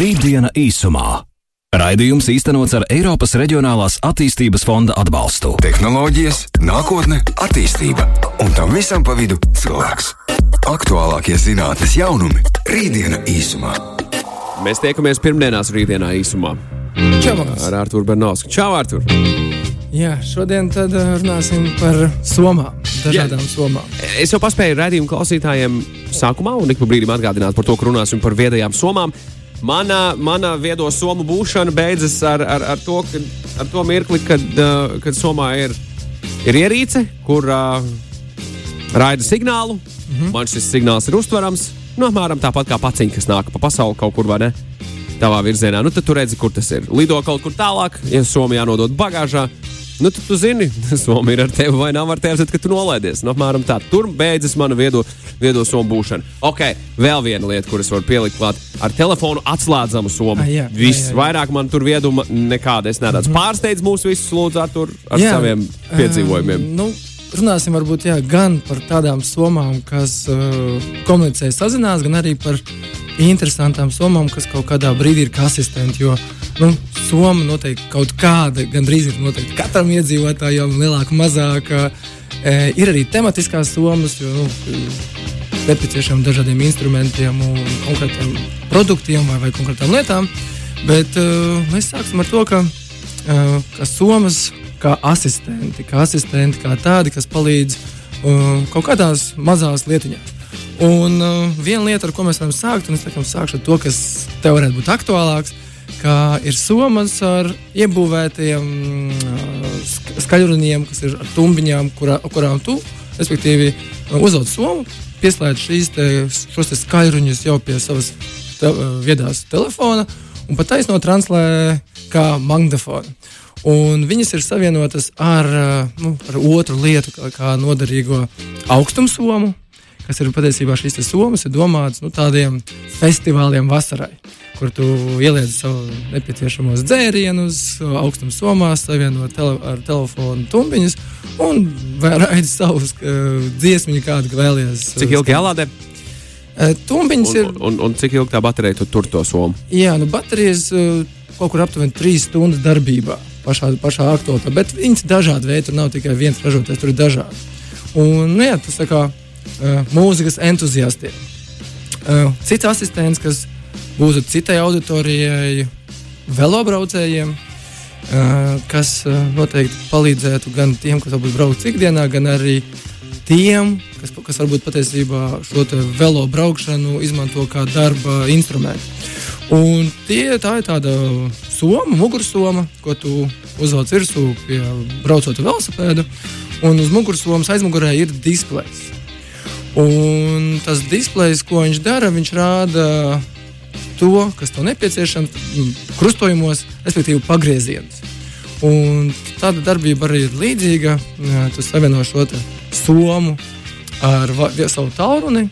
Rītdiena īsumā. Raidījums īstenots ar Eiropas Reģionālās attīstības fonda atbalstu. Tehnoloģijas, nākotne, attīstība un tam visam pa vidu cilvēks. Aktuālākie zinātnes jaunumi - Rītdiena īsumā. Mēs tiekamies pirmdienās rītdienā īsumā Čau, ar Arthuru Bernausku. Čau, Artur! Jā, šodien tad uh, runāsim par somām, dažādām somām. Es jau paspēju raidījumu klausītājiem sākumā, un ik pa brīdim atgādināt par to, ka runāsim par viedajām somām. Mana, mana viedo somu būšana beidzas ar, ar, ar, to, kad, ar to mirkli, kad, uh, kad somā ir, ir ierīce, kur uh, raida signālu. Mm -hmm. Man šis signāls ir uztverams. Nu, apmēram tāpat kā paciņa, kas nāk pa pasauli kaut kur vai ne. Tavā virzienā. Nu, tad tu redzi, kur tas ir. Lido kaut kur tālāk, ja Somijā nodod bagāžā. Nu, tad tu zini, Somija ir ar tevi vai nav ar tevi, tad, kad tu nolaidies. Nu, apmēram tā. Tur beidzas mana viedo, viedo somu būšana. Ok, vēl viena lieta, kuras var pielikt klāt. Ar telefonu atslēdzamu somu. Ah, Viss vairāk man tur vieduma nekāda. Es nedaudz mm -hmm. pārsteidzu mūs visus, lūdzu, ar, tur, ar jā, saviem piedzīvojumiem. Uh, nu, runāsim varbūt jā, gan par tādām somām, kas uh, komunicē, sazinās, gan arī par interesantām somām, kas kaut kādā brīdī ir kā asistenti. Jo nu, soma noteikti kaut kāda, gandrīz ir noteikti katram iedzīvotājam, lielāka, mazāka. E, ir arī tematiskās somas, jo nu, nepieciešami dažādiem instrumentiem un konkrētiem produktiem vai, vai konkrētām lietām. Bet uh, mēs sāksim ar to, ka, uh, ka somas kā asistenti, kā asistenti, kā tādi, kas palīdz uh, kaut kādās mazās lietiņās. Un uh, viena lieta, ar ko mēs varam sākt, un es teiktu, sākšu ar to, kas tev varētu būt aktuālāks, ka ir somas ar iebūvētajiem uh, sk- skaļruniem, kas ir ar tumbiņām, kurā, kurām tu, respektīvi, uh, uzvelc somu, pieslēdz šīs te, šos te skaļruņus jau pie savas te, uh, viedās telefona un pat taisno translē kā magnetofonu. Un viņas ir savienotas ar, uh, nu, ar otru lietu, kā, kā noderīgo augstumsomu, kas ir patiesībā šīs somas, ir domātas nu, tādiem festivāliem vasarai, kur tu ieliec savu nepieciešamos dzērienus, augstuma somās, savieno tele, ar telefonu tumbiņus un raidi savus uh, dziesmiņu, kādu vēlies. Cik ilgi jālādē? Uh, Tumbiņas ir. Un, un, un cik ilgi tā baterija tu tur to somu? Jā, nu baterijas uh, kaut kur aptuveni 3 stundas darbībā pašā, pašā aktuālā. Bet viņas ir dažādi veidi, tur nav tikai viens ražotājs, tur ir dažādi. Un, nu, jā, tas tā kā uh, mūzikas entuziastiem. Uh, cits asistents, kas būtu citai auditorijai, velobraucējiem, kas noteikti palīdzētu gan tiem, kas varbūt brauc ikdienā, gan arī tiem, kas, kas varbūt patiesībā šo te velo braukšanu izmanto kā darba instrumentu. Un tie, tā ir tāda soma, mugursoma, ko tu uzvelc virsū pie braucot ar velosipēdu. Un uz mugursomas aizmugurē ir displejs. Un tas displejs, ko viņš dara, viņš rāda to, kas tev nepieciešams, mm, krustojumos, respektīvi pagriezienus. Un tāda darbība arī ir līdzīga. Tu savieno šo somu ar savu tālruni,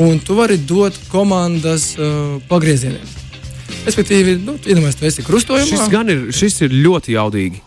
un tu vari dot komandas uh, pagriezieniem. Respektīvi, nu, iedomājieties, tu esi krustojumā. Šis gan ir, šis ir ļoti jaudīgi.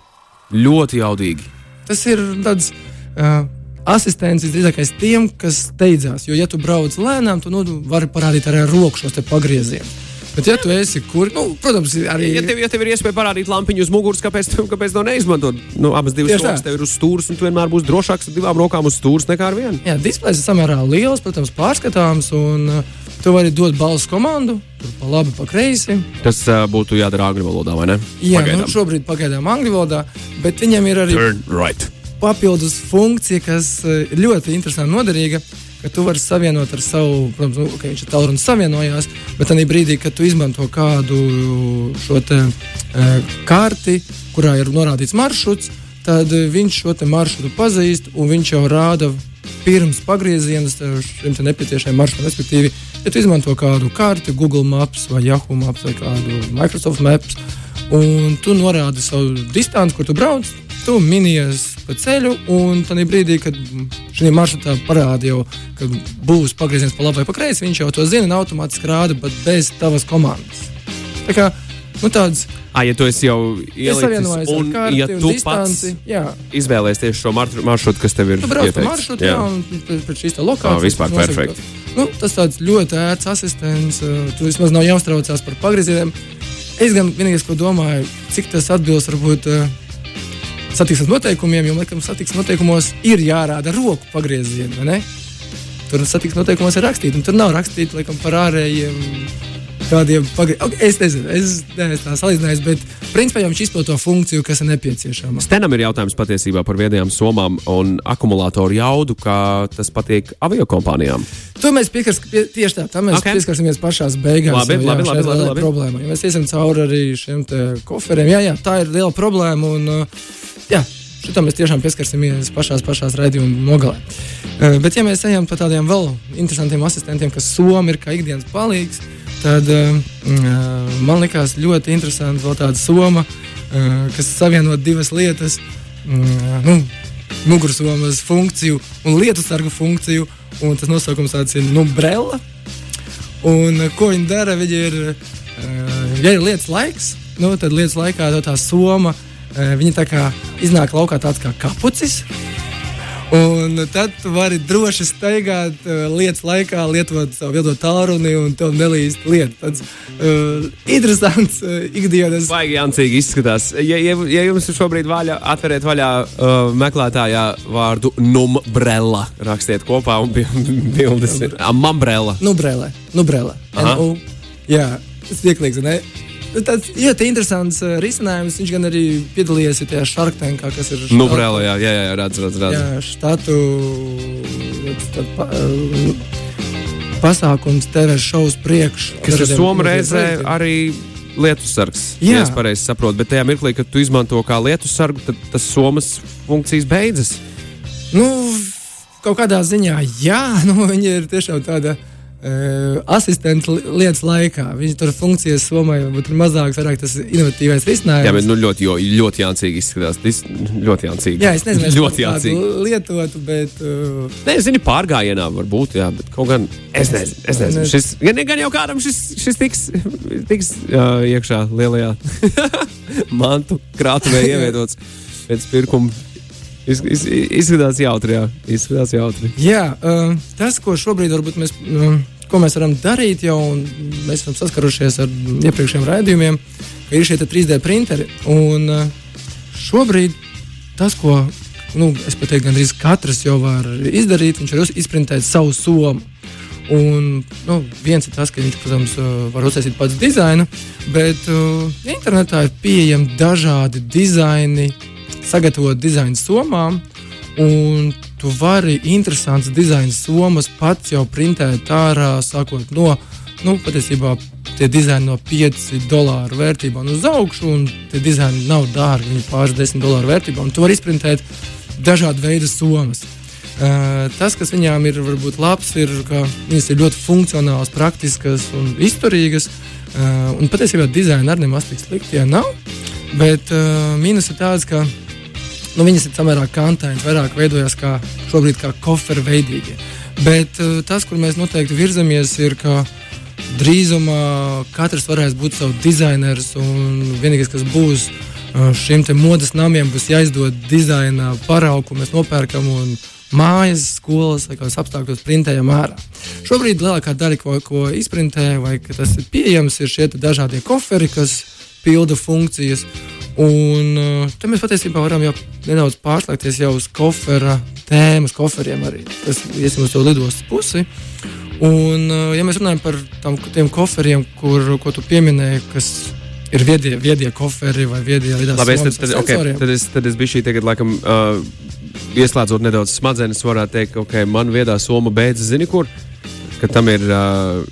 Ļoti jaudīgi. Tas ir tāds uh, asistents visdrīzākais tiem, kas steidzās. Jo, ja tu brauc lēnām, tu nu, vari parādīt arī ar roku šos pagriezienus. Bet, ja tu esi kur, nu, protams, arī Ja tev, ja tev ir iespēja parādīt lampiņu uz muguras, kāpēc, tu- kāpēc to neizmantot? Nu, abas divas somas tev ir uz stūres, un tu vienmēr būsi drošāks ar divām rokām uz stūres nekā ar vienu. Jā, displejs ir samērā liels, protams, pārskatāms. Un, uh, tu vari dot balsu komandu, tur pa labi, pa kreisi. Tas uh, būtu jādara angļu valodā, vai ne? Jā, Pagaidām. nu, šobrīd pagaidām angļu valodā, bet viņam ir arī right. papildus funkcija, kas uh, ir ļoti interesanta un noderīga. Ka tu vari savienot ar savu, protams, nu, ka viņš ir tālrunis savienojās, bet tajā brīdī, kad tu izmanto kādu šo te, e, karti, kurā ir norādīts maršruts, tad viņš šo maršrutu pazīst un viņš jau rāda pirms pagriezienus tev šim nepieciešamajam maršrutam. Respektīvi, ja tu izmanto kādu karti, Google Maps vai Yahoo Maps vai kādu Microsoft Maps, un tu norādi savu distanci, kur tu brauc, tu minies pa ceļu, un tajā brīdī, kad šī maršrutā parāda jau, ka būs pagrieziens pa labi vai pa kreisi, viņš jau to zina un automātiski rāda, bet bez tavas komandas. Tā kā nu, tāds Ah, ja tu jau ielicis, un karti ja tu distanci. pats Jā, izvēlēsies tieši šo mar- maršrutu, kas tev ir tu brauc pa ieteikts. maršrutu, jā, un pēc- šīs te lokācijas. Ah, vispār perfekti. nu, tas tāds ļoti ērts asistents, tu vismaz nav jāuztraucās par pagriezieniem. Es gan vienīgais, ko domāju, cik tas atbilst varbūt satiksmes noteikumiem, jo, laikam, satiksmes noteikumos ir jārāda roku pagriezieni, vai ne? Tur satiksmes noteikumos ir rakstīts, un tur nav rakstīts, laikam, par ārējiem kādiem pagriezieniem. Okay, es nezinu, es neesmu tā salīdzinājis, bet principā jau viņš izpild to funkciju, kas ir nepieciešama. Stenam ir jautājums patiesībā par viedajām somām un akumulātoru jaudu, kā tas patīk aviokompānijām. To mēs piekars, pie, tieši tā, tam mēs Okay. pieskarsimies pašās beigās. Labi, jo, labi, šai labi, labi, lielai labi. Problēma. Ja mēs iesim cauri arī šiem koferiem, jā, jā, tā ir liela problēma. Un, uh, jā, Šitam mēs tiešām pieskarsimies pašās, pašās raidījuma nogalē. Uh, Bet, ja mēs ejam pa tādiem vēl interesantiem asistentiem, kas Somija ir kā ikdienas palīgs, tad uh, man likās ļoti interesanti vēl tāda soma, uh, kas savieno divas lietas. Nu, mugursomas funkciju un lietu sargu funkciju. Un tas nosaukums tāds ir nu, brela. Un, ko viņi dara? Viņi ir, ja ir lietas laiks, nu, tad lietas laikā tā soma uh, viņa tā kā iznāk laukā tāds kā kapucis. Un tad tu vari droši staigāt uh, lietas laikā, lietot savu viedo tālruni un tev nelīst lietu. Tāds uh, interesants uh, ikdienas. Baigi jāncīgi izskatās. Ja, ja, ja jums šobrīd vaļā, atveriet vaļā uh, meklētājā vārdu numbrella, rakstiet kopā un bildes. Mambrella. Nu, brēlē, nu, brēlē. Aha. NU. Jā, tas vieglīgs. ne? Tas tāds ļoti interesants uh, risinājums. Viņš gan arī piedalījies ja tajā šarktenkā, kas ir Nu, brēlē, jā, jā, jā, redz, redz, redz. Jā, štatu tad, pa, uh, pasākums TV šovs priekš. Kas ir dažādiem- Somā reizē dažādiem projektiem. arī lietusargs. Ja Jā. es pareizi saprotu, bet tajā mirklī, kad tu izmanto kā lietusargu, tad tas somas funkcijas beidzas. Nu, kaut kādā ziņā, jā, nu, viņi ir tiešām tāda. Uh, asistenta li- lietas laikā. Viņa tur funkcijas somā varbūt ir mazāks, vairāk tas inovatīvais risinājums. Jā, bet nu, ļoti, jo, ļoti jāncīgi izskatās. Tas ļoti jāncīgi. Jā, es nezinu, ļoti jāncīgi. lietotu, bet uh, Nē, es zinu, pārgājienā var būt, jā, bet kaut gan es nezinu. Es nezinu. Šis, gan, gan jau kādam šis, šis tiks, tiks uh, iekšā lielajā mantu krātuvē ievietots pēc pirkuma. Iz, iz, izskatās jautri, jā. Izskatās jautri. Jā, uh, tas, ko šobrīd varbūt mēs, uh, ko mēs varam darīt, jau mēs esam saskarušies ar iepriekšējiem raidījumiem, ir šie te 3D printeri. Un uh, šobrīd tas, ko nu, es teiktu, gandrīz katrs jau var izdarīt, viņš var izprintēt savu somu. Un, nu, viens ir tas, ka viņš, protams, uh, var uztaisīt pats dizainu, bet uh, internetā ir pieejami dažādi dizaini, sagatavot dizainu somām. Un tu vari interesants dizaina somas pats jau printēt ārā, sākot no, nu, patiesībā tie dizaini no 5 dolāru vērtībām uz augšu, un tie dizaini nav dārgi, viņi pāris 10 dolāru vērtībām. Tu vari izprintēt dažādu veidu somas. Uh, tas, kas viņām ir varbūt labs, ir, ka viņas ir ļoti funkcionālas, praktiskas un izturīgas. Uh, un patiesībā dizaina arī nemaz tik slikti ja nav. Bet uh, mīnus ir tāds, ka nu, viņas ir samērā kantainas, vairāk veidojas kā šobrīd kā koferu veidīgi. Bet uh, tas, kur mēs noteikti virzamies, ir, ka drīzumā katrs varēs būt savs dizainers un vienīgais, kas būs uh, šiem modes namiem, būs jāizdod dizaina paraugu, ko mēs nopērkam. Un, Mājas, skolas vai kādos apstākļos printējam ārā. Šobrīd lielākā daļa, ko, ko izprintē, vai tas ir pieejams, ir šie dažādie koferi, kas pilda funkcijas. Un uh, te mēs patiesībā varam jau nedaudz pārslēgties jau uz kofera tēmas, koferiem arī. Tas iesim uz to lidostas pusi. Un, uh, ja mēs runājam par tam, tiem koferiem, kur, ko tu pieminēji, kas ir viedie, viedie koferi vai viedie lidostas Labi, es, tad, tad, okay, tad, es, tad es biju šī tagad, laikam, uh, ieslēdzot nedaudz smadzenes, varētu teikt, ka okay, man viedā soma beidzas, zini, kur? Ka tam ir uh,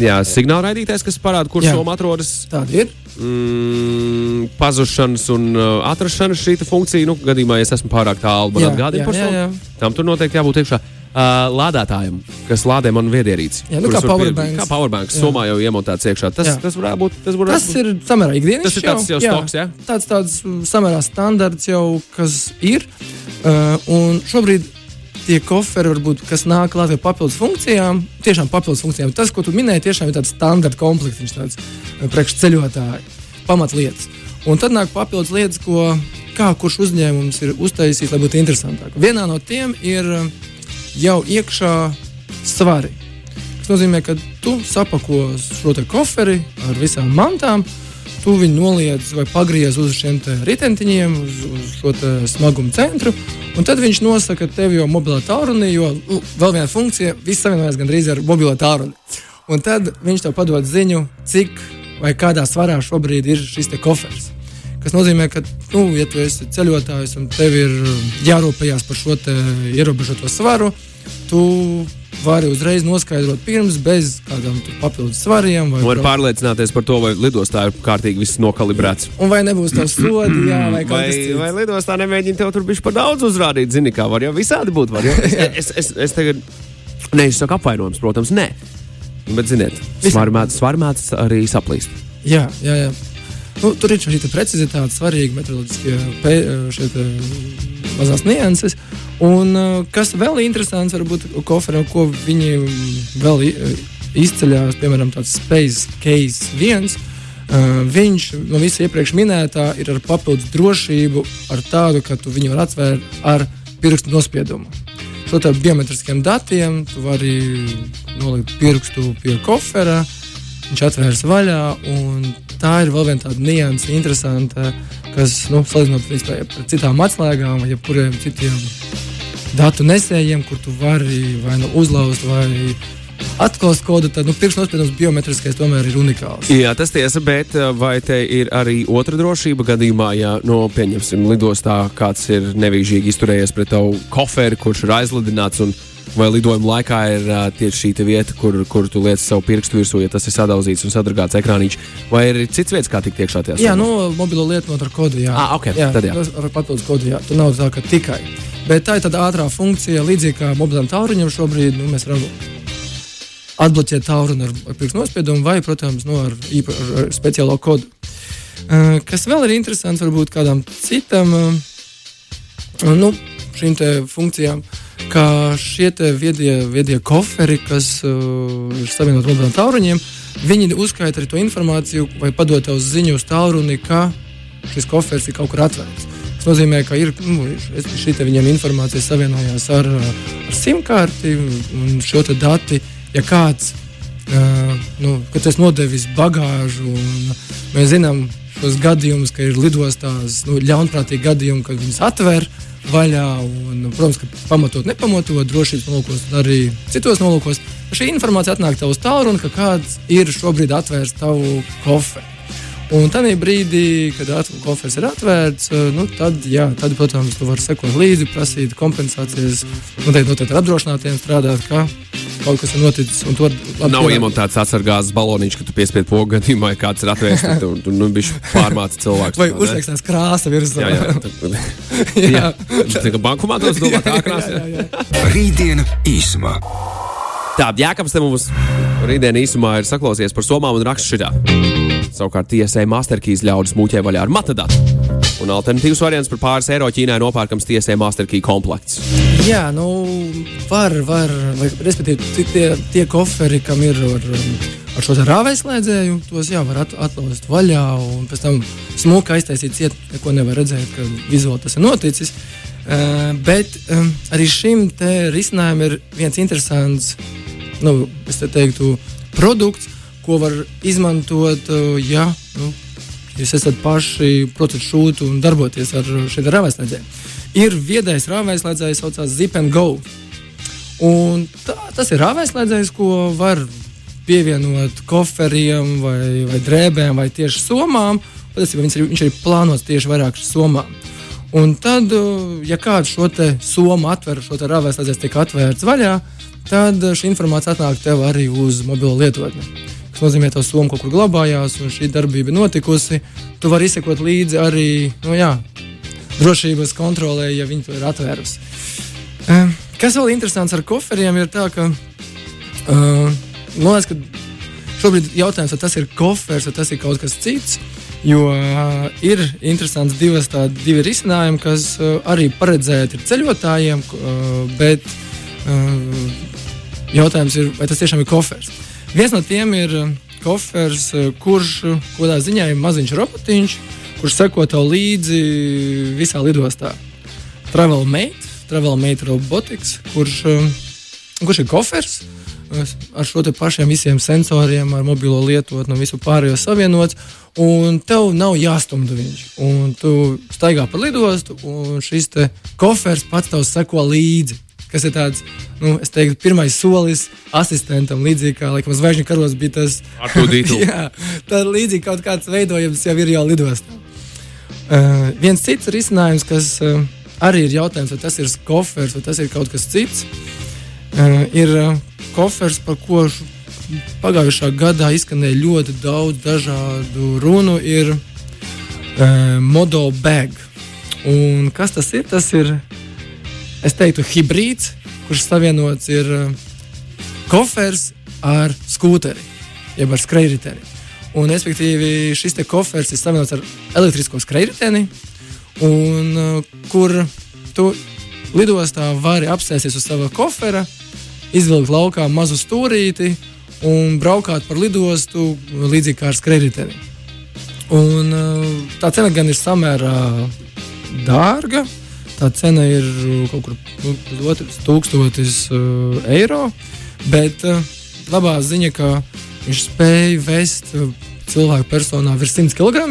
jā, signāla raidītājs, kas parāda, kur Jā. soma atrodas. Tāda ir. Mm, pazušanas un uh, atrašanas šī funkcija, nu, gadījumā, ja es esmu pārāk tālu, man Jā, atgādina jā, par jā, to. jā. Tam tur noteikti jābūt iekšā. Uh, lādētājam, kas lādē manu viedierīci. Jā, nu, kā powerbanks. Kā powerbanks. Jā. Somā jau iemontēts iekšā. Tas, Jā. tas varētu būt. Tas, varētu Tas ir samērā ikdienas. Tas ir tāds jau stoks, jā? Tāds, tāds mm, samērā standarts jau, kas ir. Uh, un šobrīd tie koferi, varbūt, kas nāk klāt ar papildus funkcijām, tiešām papildus funkcijām. Tas, ko tu minēji, tiešām ir tāds standarta komplekts, viņš tāds uh, priekšceļotāji, pamatlietas. Un tad nāk papildus lietas, ko kā kurš uzņēmums ir uztaisījis, lai būtu interesantāk. Vienā no tiem ir uh, jau iekšā svari. Tas nozīmē, ka tu sapako šo koferi ar visām mantām, tu viņu noliec vai pagriez uz šiem ritentiņiem, uz, uz šo smagumu centru. Un tad viņš nosaka tev jau mobilā tālruni, jo nu, vēl viena funkcija, viss savienojas gandrīz ar mobilo tālruni. Un tad viņš tev padod ziņu, cik vai kādā svarā šobrīd ir šis kofers. Tas nozīmē, ka, nu, ja tu esi ceļotājs un tev ir jārūpējas par šo ierobežoto svaru, tu vari uzreiz noskaidrot pirms, bez kādām papildus svariem. Vai var pārliecināties par to, vai lidostā ir kārtīgi viss nokalibrēts. Un vai nebūs tāds sodi, jā, vai kaut kas tāds. Vai lidostā nemēģina tev tur bišķi par daudz uzrādīt, zini, kā var jau visādi būt. Var, jau? es, es, es, es tagad neizsaku apvainojums, protams, nē. Bet, ziniet, svarmēts arī saplīst. Jā, jā, jā. Nu, tur ir šī precizitāte, svarīgi metroloģiskie mazās nianses. Un, uh, kas vēl ir interesants, varbūt koferā, ko viņi vēl izceļās, piemēram, tāds Space Case 1. Uh, viņš no visa iepriekš minētā ir ar papildus drošību, ar tādu, ka tu viņu var atvērt ar pirkstu nospiedumu. Šo tā biometriskiem datiem tu vari nolikt pirkstu pie kofera, viņš atvērs vaļā. Tā ir vēl viena tāda nianse, interesanta, kas, nu, salīdzinot ar citām atslēgām vai jebkuriem citiem datu nesējiem, kur tu vari vai nu uzlauzt, vai atklāt kodu, tad nu, pirkstnospiedums biometriskais tomēr ir unikāls. Jā, tas tiesa, bet eh, vai te ir arī otra drošība gadījumā, ja, no, nu, pieņemsim, lidostā kāds ir nevīžīgi izturējies pret tavu koferi, kurš ir aizlidināts un vai lidojuma laikā ir uh, tieši šī vieta, kur, kur tu liec savu pirkstu virsū, ja tas ir sadauzīts un sadragāts ekrāniņš, vai ir cits vietas, kā tikt iekšā tajā? Jā, no nu, mobilo lietu ar kodu. Jā, ah, okay, jā, tad jā. ar papildus kodu. Jā, tur nav tā, ka tikai. Bet tā ir tāda ātrā funkcija, līdzīgi kā mobilam tālruņam šobrīd. Nu, mēs varam atbloķēt tālruni ar, pirkstu nospiedumu vai, protams, nu, ar, īpa, ar speciālo kodu. Uh, kas vēl ir interesants, varbūt kādam citam uh, nu, šīm funkcijām. Uh, ka šie viedie, viedie koferi, kas uh, ir savienoti mobiliem tālruņiem, viņi uzskaita arī to informāciju vai padod tev ziņu uz tālruni, ka šis koferis ir kaut kur atvērts. Tas nozīmē, ka ir nu, šī viņiem informācija savienojās ar, ar simkārti un šo dati, ja kāds, uh, nu, tas nodevis bagāžu, un mēs zinām šos gadījumus, ka ir lidostās nu, ļaunprātīgi gadījumi, kad viņas atver vaļā. Un, protams, ka pamatot, nepamatot, drošības nolūkos, arī citos nolūkos. Šī informācija atnāk tev uz tālruni, ka kāds ir šobrīd atvērs tavu koferi. Un tajā brīdī, kad kofers ir atvērts, nu, tad, jā, tad, protams, tu vari sekot līdzi, prasīt kompensācijas, noteikti, noteikti ar apdrošinātiem strādāt, kā kaut kas ir noticis. Nav iemontēts atsargās baloniņš, ka tu piespiedu pogu gadījumā, ja kāds ir atvērts, tad tu, tu nu, bišķi pārmāci cilvēku. Vai uzrakstās krāsa virsū. Jā, jā. jā. jā. Tas ir bankomātos domā tā krāsa. Rītdiena īsumā. Tā, Jākams te mums rītdienā īsumā ir saklausies par somām un rakstu šitā. Savukārt tiesai Masterkeys ļaudis mūķē vaļā ar matadatu. Un alternatīvs variants par pāris eiro Ķīnā nopērkams tiesai Masterkey komplekts. Jā, nu, var, var, vai, respektīvi, tie, tie koferi, kam ir ar, ar šo rāvēslēdzēju, tos jā, var at, atlaist vaļā un pēc tam smuki aiztaisīt ciet, neko nevar redzēt, ka vizuāli tas ir noticis. Uh, bet um, arī šim risinājumam ir viens interesants, nu, teiktu, produkts, ko var izmantot, uh, ja nu, jūs esat paši procesu šūtu un darboties ar šiem rāvēslēdzējiem. Ir viedais rāvēslēdzējs, saucās Zip and Go. Un tā, tas ir rāvēslēdzējs, ko var pievienot koferiem, vai, vai drēbēm, vai tieši somām. Patiesībā viņš ir, viņš ir plānots tieši vairāk somām. Un tad, uh, ja kāds šo somu atver, šo rāvēslēdzējs tiek atvērts vaļā, tad šī informācija atnāk tev arī uz mobilo lietotni. Tas nozīmē, ka tā summa kaut kur glabājās, un šī darbība ir notikusi. Tu vari izsekot līdzi arī nu, jā, drošības kontrolē, ja viņi to ir atvērusi. Kas vēl interesants ar koferiem ir tā, ka uh, man liekas, ka šobrīd jautājums, vai tas ir kofers vai tas ir kaut kas cits. Jo uh, ir interesants divas tādi divi risinājumi, kas uh, arī paredzēti ceļotājiem, uh, bet uh, jautājums ir, vai tas tiešām ir kofers. Viens no tiem ir eh, kofers, eh, kurš eh, kādā ziņā ir maziņš robotiņš, kurš seko tev līdzi visā lidostā. Travel Mate, Travel Mate Robotics, kurš kurš ir kofers. Ar šo pašiem visiem sensoriem, ar mobilo lietotni un visu pārējo savienots. Un tev nav jāstumda viņš. Un tu staigā pa lidostu, un šis kofers pats tev seko līdzi kas ir tāds, nu, es teiktu, pirmais solis asistentam. Līdzīgi kā laikam, zvaigžņu karos bija tas jā, tā līdzīgi kaut kāds veidojums jau ir jau lidostā. Uh, viens cits risinājums, kas uh, arī ir jautājums, vai tas ir kofers vai tas ir kaut kas cits, uh, ir uh, kofers, par ko pagājušā gadā izskanēja ļoti daudz dažādu runu, ir uh, model bag. Un kas tas ir? Tas ir es teiktu, hibrīds, kurš savienots ir uh, kofers ar skūteri, jeb ar skrejriteni. Un, respektīvi, šis kofers ir savienots ar elektrisko skrejriteni, un uh, kur tu lidostā vari apsēsties uz sava kofera, izvilkt laukā mazu stūrīti un braukāt par lidostu līdzīgi kā ar skrejriteni. Un, uh, tā cena gan ir samērā dārga, tā cena ir uh, kaut kur nu, tūkstotis uh, eiro. Bet uh, labā ziņa, ka viņš spēja vest uh, cilvēku personā virs 100 kg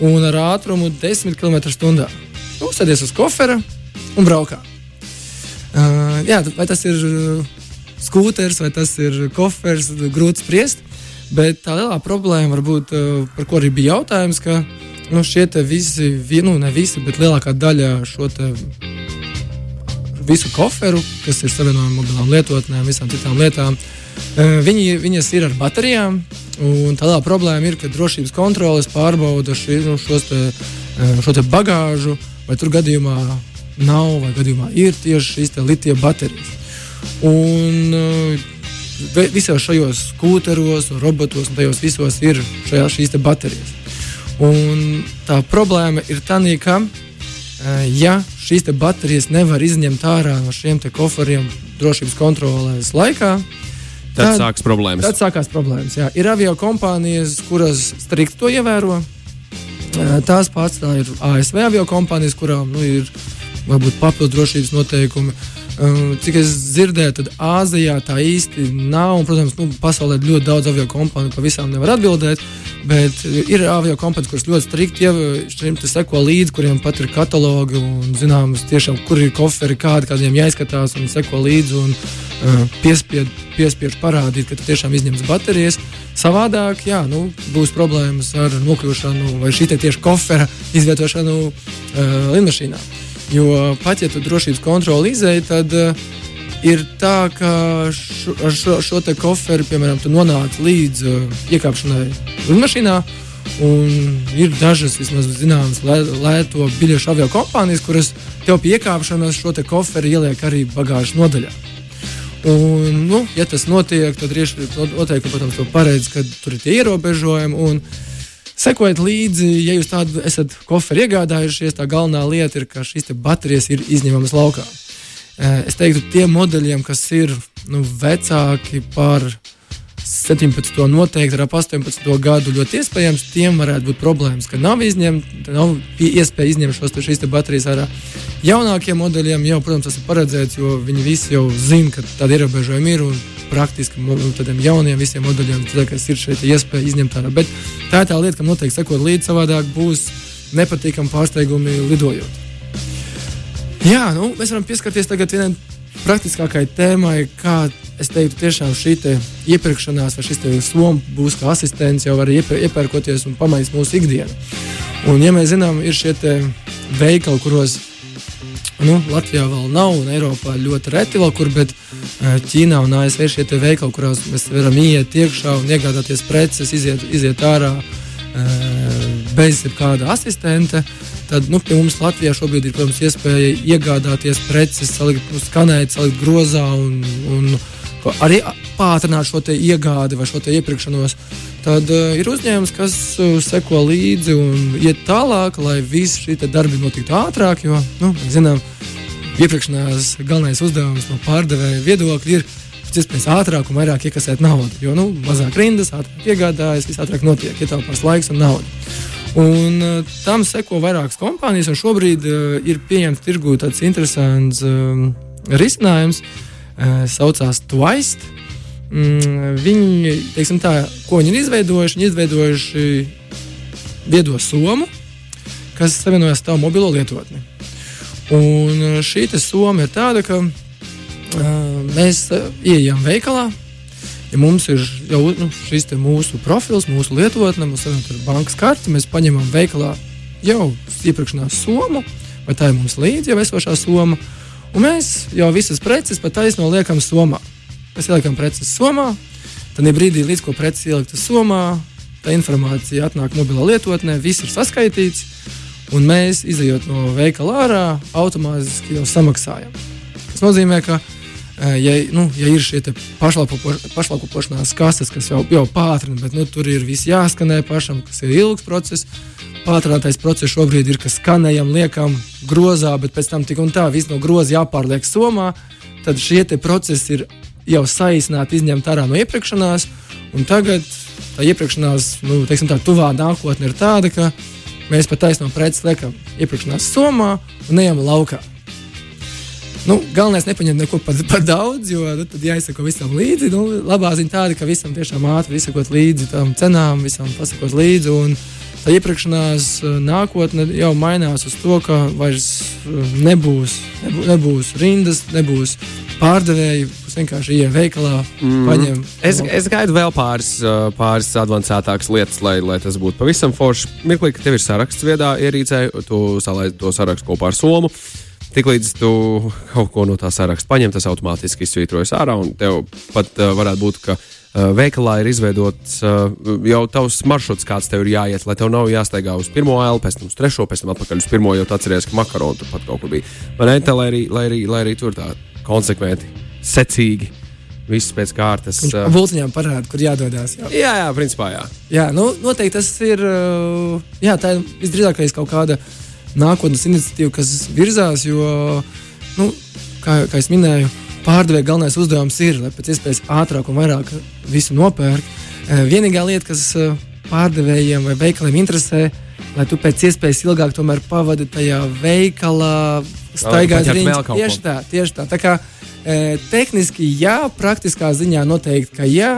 un ar ātrumu 10 km/h. Uzsēdies uz kofera un braukā. Uh, jā, vai tas ir uh, skūters vai tas ir kofers, grūti spriest. Bet tā lielā problēma, varbūt, uh, par ko arī bija jautājums, ka uh, nu, šie visi, nu, ne visi, bet lielākā daļa šo visu koferu, kas ir savienojami mobilām lietotnēm, visām citām lietām, e, viņi, viņas ir ar baterijām. Un tā problēma ir, ka drošības kontroles pārbauda ši, nu, te, e, šo te bagāžu, vai tur gadījumā nav, vai gadījumā ir tieši šīs litija baterijas. Un, e, visos šajos skūteros, robotos un tajos visos ir šajā, šīs baterijas. Un tā problēma ir tā, ka, ja šīs baterijas nevar izņemt ārā no šiem koferiem drošības kontrolēs laikā, tad, tad sākas problēmas. Tad sākās problēmas. Jā. Ir avio kompānijas, kuras strikt to ievēro. Tās pats tā ir ASV avio kompānijas, kurām nu, ir varbūt papildus drošības noteikumi. Cik es dzirdēju, tad Āzijā tā īsti nav. Un, protams, nu, pasaulē ir ļoti daudz avio kompāniju, pa visām nevar atbildēt. Bet ir avio kompānijas, kuras ļoti strikti jau šim seko līdzi, kuriem pat ir katalogi un zināms, tiešām, kur ir koferi, kādi, kādiem jāizskatās un seko līdzi un uh, piespiež, piespiež parādīt, ka tu tiešām izņems baterijas. Savādāk, jā, nu, būs problēmas ar nokļūšanu vai šī tieši kofera izvietošanu uh, lidmašīnā. Jo pat ja tu drošības kontroli izēji, tad uh, ir tā, ka šo, ar šo, šo te koferi, piemēram, tu nonāc līdz uh, iekāpšanai lidmašīnā. Un ir dažas, vismaz zināmas, lēto biļešu avio kompānijas, kuras tev pie iekāpšanas šo koferi ieliek arī bagāžas nodaļā. Un, nu, ja tas notiek, tad noteikti, protams, to paredz, ka tur ir tie ierobežojumi. Un, Sekojiet līdzi, ja jūs tādu esat koferi iegādājušies, tā galvenā lieta ir, ka šīs baterijas ir izņemamas laukā. Es teiktu, tiem modeļiem, kas ir nu, vecāki par 17. noteikti ar 18. gadu, ļoti iespējams, tiem varētu būt problēmas, ka nav izņemta, nav iespēja izņemt šos šīs baterijas ārā. Jaunākiem modeļiem jau, protams, tas ir paredzēts, jo viņi visi jau zina, ka tādi ierobežojumi ir. Praktiski tādiem jauniem visiem modeļiem tas ir šeit iespēja izņemt ārā. Bet tā ir tā lieta, kam noteikti sekot līdzi, savādāk būs nepatīkami pārsteigumi lidojot. Jā, nu, mēs varam pieskarties tagad vienai praktiskākai tēmai, kā es teiktu, tiešām šī te iepirkšanās vai šis somas būs kā asistents jau var iepērkoties un pamainīt mūsu ikdienu. Un, ja mēs zinām, ir šie veikali, kuros nu, Latvijā vēl nav, un Eiropā ļoti reti vēl kur, bet eh, Ķīnā un ASV ir šie veikali, kuros mēs varam iet iekšā un iegādāties preces, iziet, iziet ārā eh, bez jebkāda asistenta. Tad nu, mums Latvijā šobrīd ir protams, iespēja iegādāties preces, salikt, nu, skanēt, salikt grozā un, un arī pātrināt šo iegādi vai šo iepirkšanos. Tad uh, ir uzņēmums, kas uh, seko līdzi un iet tālāk, lai visi šie darbi notiktu ātrāk. Jo, nu, zinām, iepirkšanās galvenais uzdevums no pārdevēja viedokļa ir pēc iespējas ātrāk un vairāk iekasēt naudu. Jo nu, mazāk rindas, ātrāk iegādājas, viss ātrāk notiek, ietaupās laiks un nauda. Un, uh, tam seko vairākas kompānijas, un šobrīd uh, ir pieņemts tirgū tāds interesants uh, risinājums. uh, saucās Twist. Mm, viņi, teiksim tā, ko viņi ir izveidojuši, viņi ir izveidojuši viedo somu, kas savienojas ar tavu mobilo lietotni. Un šī soma ir tāda, ka uh, mēs uh, ieejam veikalā, ja mums ir jau nu, šis mūsu profils, mūsu lietotne, mums ir bankas karte, mēs paņemam veikalā jau iepirkšanās somu, vai tā ir mums līdzi jau esošā soma, un mēs jau visas preces pat taisno liekam somā. Mēs ieliekam preces somā, tad brīdī, līdz ko preces ielikta somā, tā informācija atnāk mobilā lietotnē, viss ir saskaitīts, un mēs, izējot no veikala ārā, automātiski jau samaksājam. Tas nozīmē, ka Eh, ja, nu, ja ir šie pašlaikošanās kases, kas jau, jau pātrina, bet nu, tur ir viss jāskanē pašam, kas ir ilgs process. Pātrinātais process šobrīd ir, ka skanējam, liekam grozā, bet pēc tam tik un tā viss no groza jāpārliek somā. Tad šie procesi ir jau saīsināti, izņemti ārā no iepirkšanās. Un tagad tā iepirkšanās, nu, teiksim, tā tuvā nākotne ir tāda, ka mēs pat taisnām preces liekam iepirkšanās somā un ejam laukā. Nu, galvenais ir nepaņemt neko par, par daudz, jo nu, tad jāizsako visam līdzi. Nu, labā ziņa tāda, ka visam tiešām ātri izsakot līdzi tam cenām, visam pasakot līdzi. Un tā iepirkšanās eh, nākotne jau mainās uz to, ka vairs eh, nebūs, nebūs, nebūs rindas, nebūs pārdevēji. Jūs vienkārši ienākat veikalā, mm. paņem. Es, es gaidu vēl pāris, eh, pāris avansētākas lietas, lai, lai tas būtu pavisam forši. Mirklī, ka tev ir saraksts viedā ierīcē, tu salaid to sarakstu kopā ar somu. Tiklīdz tu kaut ko no tā saraksta paņem, tas automātiski izsvītrojas ārā. Tev pat uh, varētu būt, ka uh, veikalā ir izveidots uh, jau tavs maršruts, kāds tev ir jāiet, lai tev nav jāsteigā uz pirmo ailu, pēc tam uz trešo, pēc tam atpakaļ uz pirmo, jo tu atceries, ka makaronu tur pat kaut kur bija. Man ne, tā, lai, arī, lai, arī, lai arī tur tā konsekventi, secīgi. Viss pēc kārtas. Uh, Vulciņām parāda, kur jādodas. Jā, jā, jā principā jā. Jā, nu, noteikti tas ir. Jā, tā ir visdrīzākais kaut kāda uh, nākotnes iniciatīva, kas virzās. Jo, nu, kā, kā jau minēju, pārdevēja galvenais uzdevums ir, lai pēc iespējas ātrāk un vairāk visu nopērk. E, vienīgā lieta, kas e, pārdevējiem vai veikaliem interesē, lai tu pēc iespējas ilgāk pavadi tajā veikalā, staigājot riņķī. Tieši tā, tieši tā. tā kā, e, tehniski jā, praktiskā ziņā noteikti, ka jā.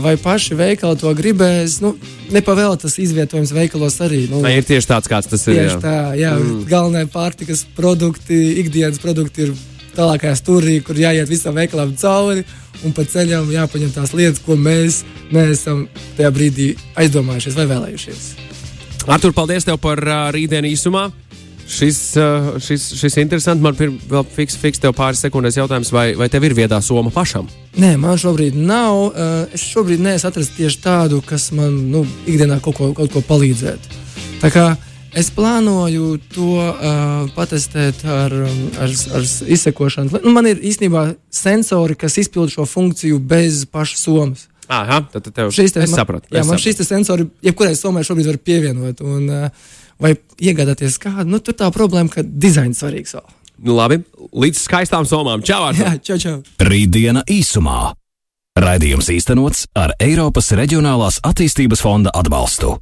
Vai paši veikali to gribēs? Nu, Nepavēl tas izvietojums veikalos arī. Nu, Vai ir tieši tāds, kāds tas ir? Tieši jā. tā, jā. Mm. Galvenie pārtikas produkti, ikdienas produkti ir tālākajā stūrī, kur jāiet visam veikalam cauri. Un pa ceļam jāpaņem tās lietas, ko mēs neesam tajā brīdī aizdomājušies vai vēlējušies. Artur, paldies tev par uh, rītdienu īsumā. Šis, uh, šis, šis interesants. Man ir vēl fiks, fiks tev pāris sekundes jautājums, vai, vai tev ir viedā soma pašam? Nē, man šobrīd nav. Uh, es šobrīd neesmu atrasts tieši tādu, kas man nu, ikdienā kaut ko, kaut ko palīdzētu. Tā kā es plānoju to uh, patestēt ar, ar, ar izsekošanu. Nu, man ir īstenībā sensori, kas izpilda šo funkciju bez paša somas. Aha, tad tev es sapratu. Jā, man šīs sensori, jebkurai somai šobrīd var pievienot. Un, uh, vai iegādāties kādu. Nu, tur tā problēma, ka dizains svarīgs vēl. Nu, labi, līdz skaistām somām. Čau! Jā, čau, čau! Rītdiena īsumā. Raidījums īstenots ar Eiropas Reģionālās attīstības fonda atbalstu.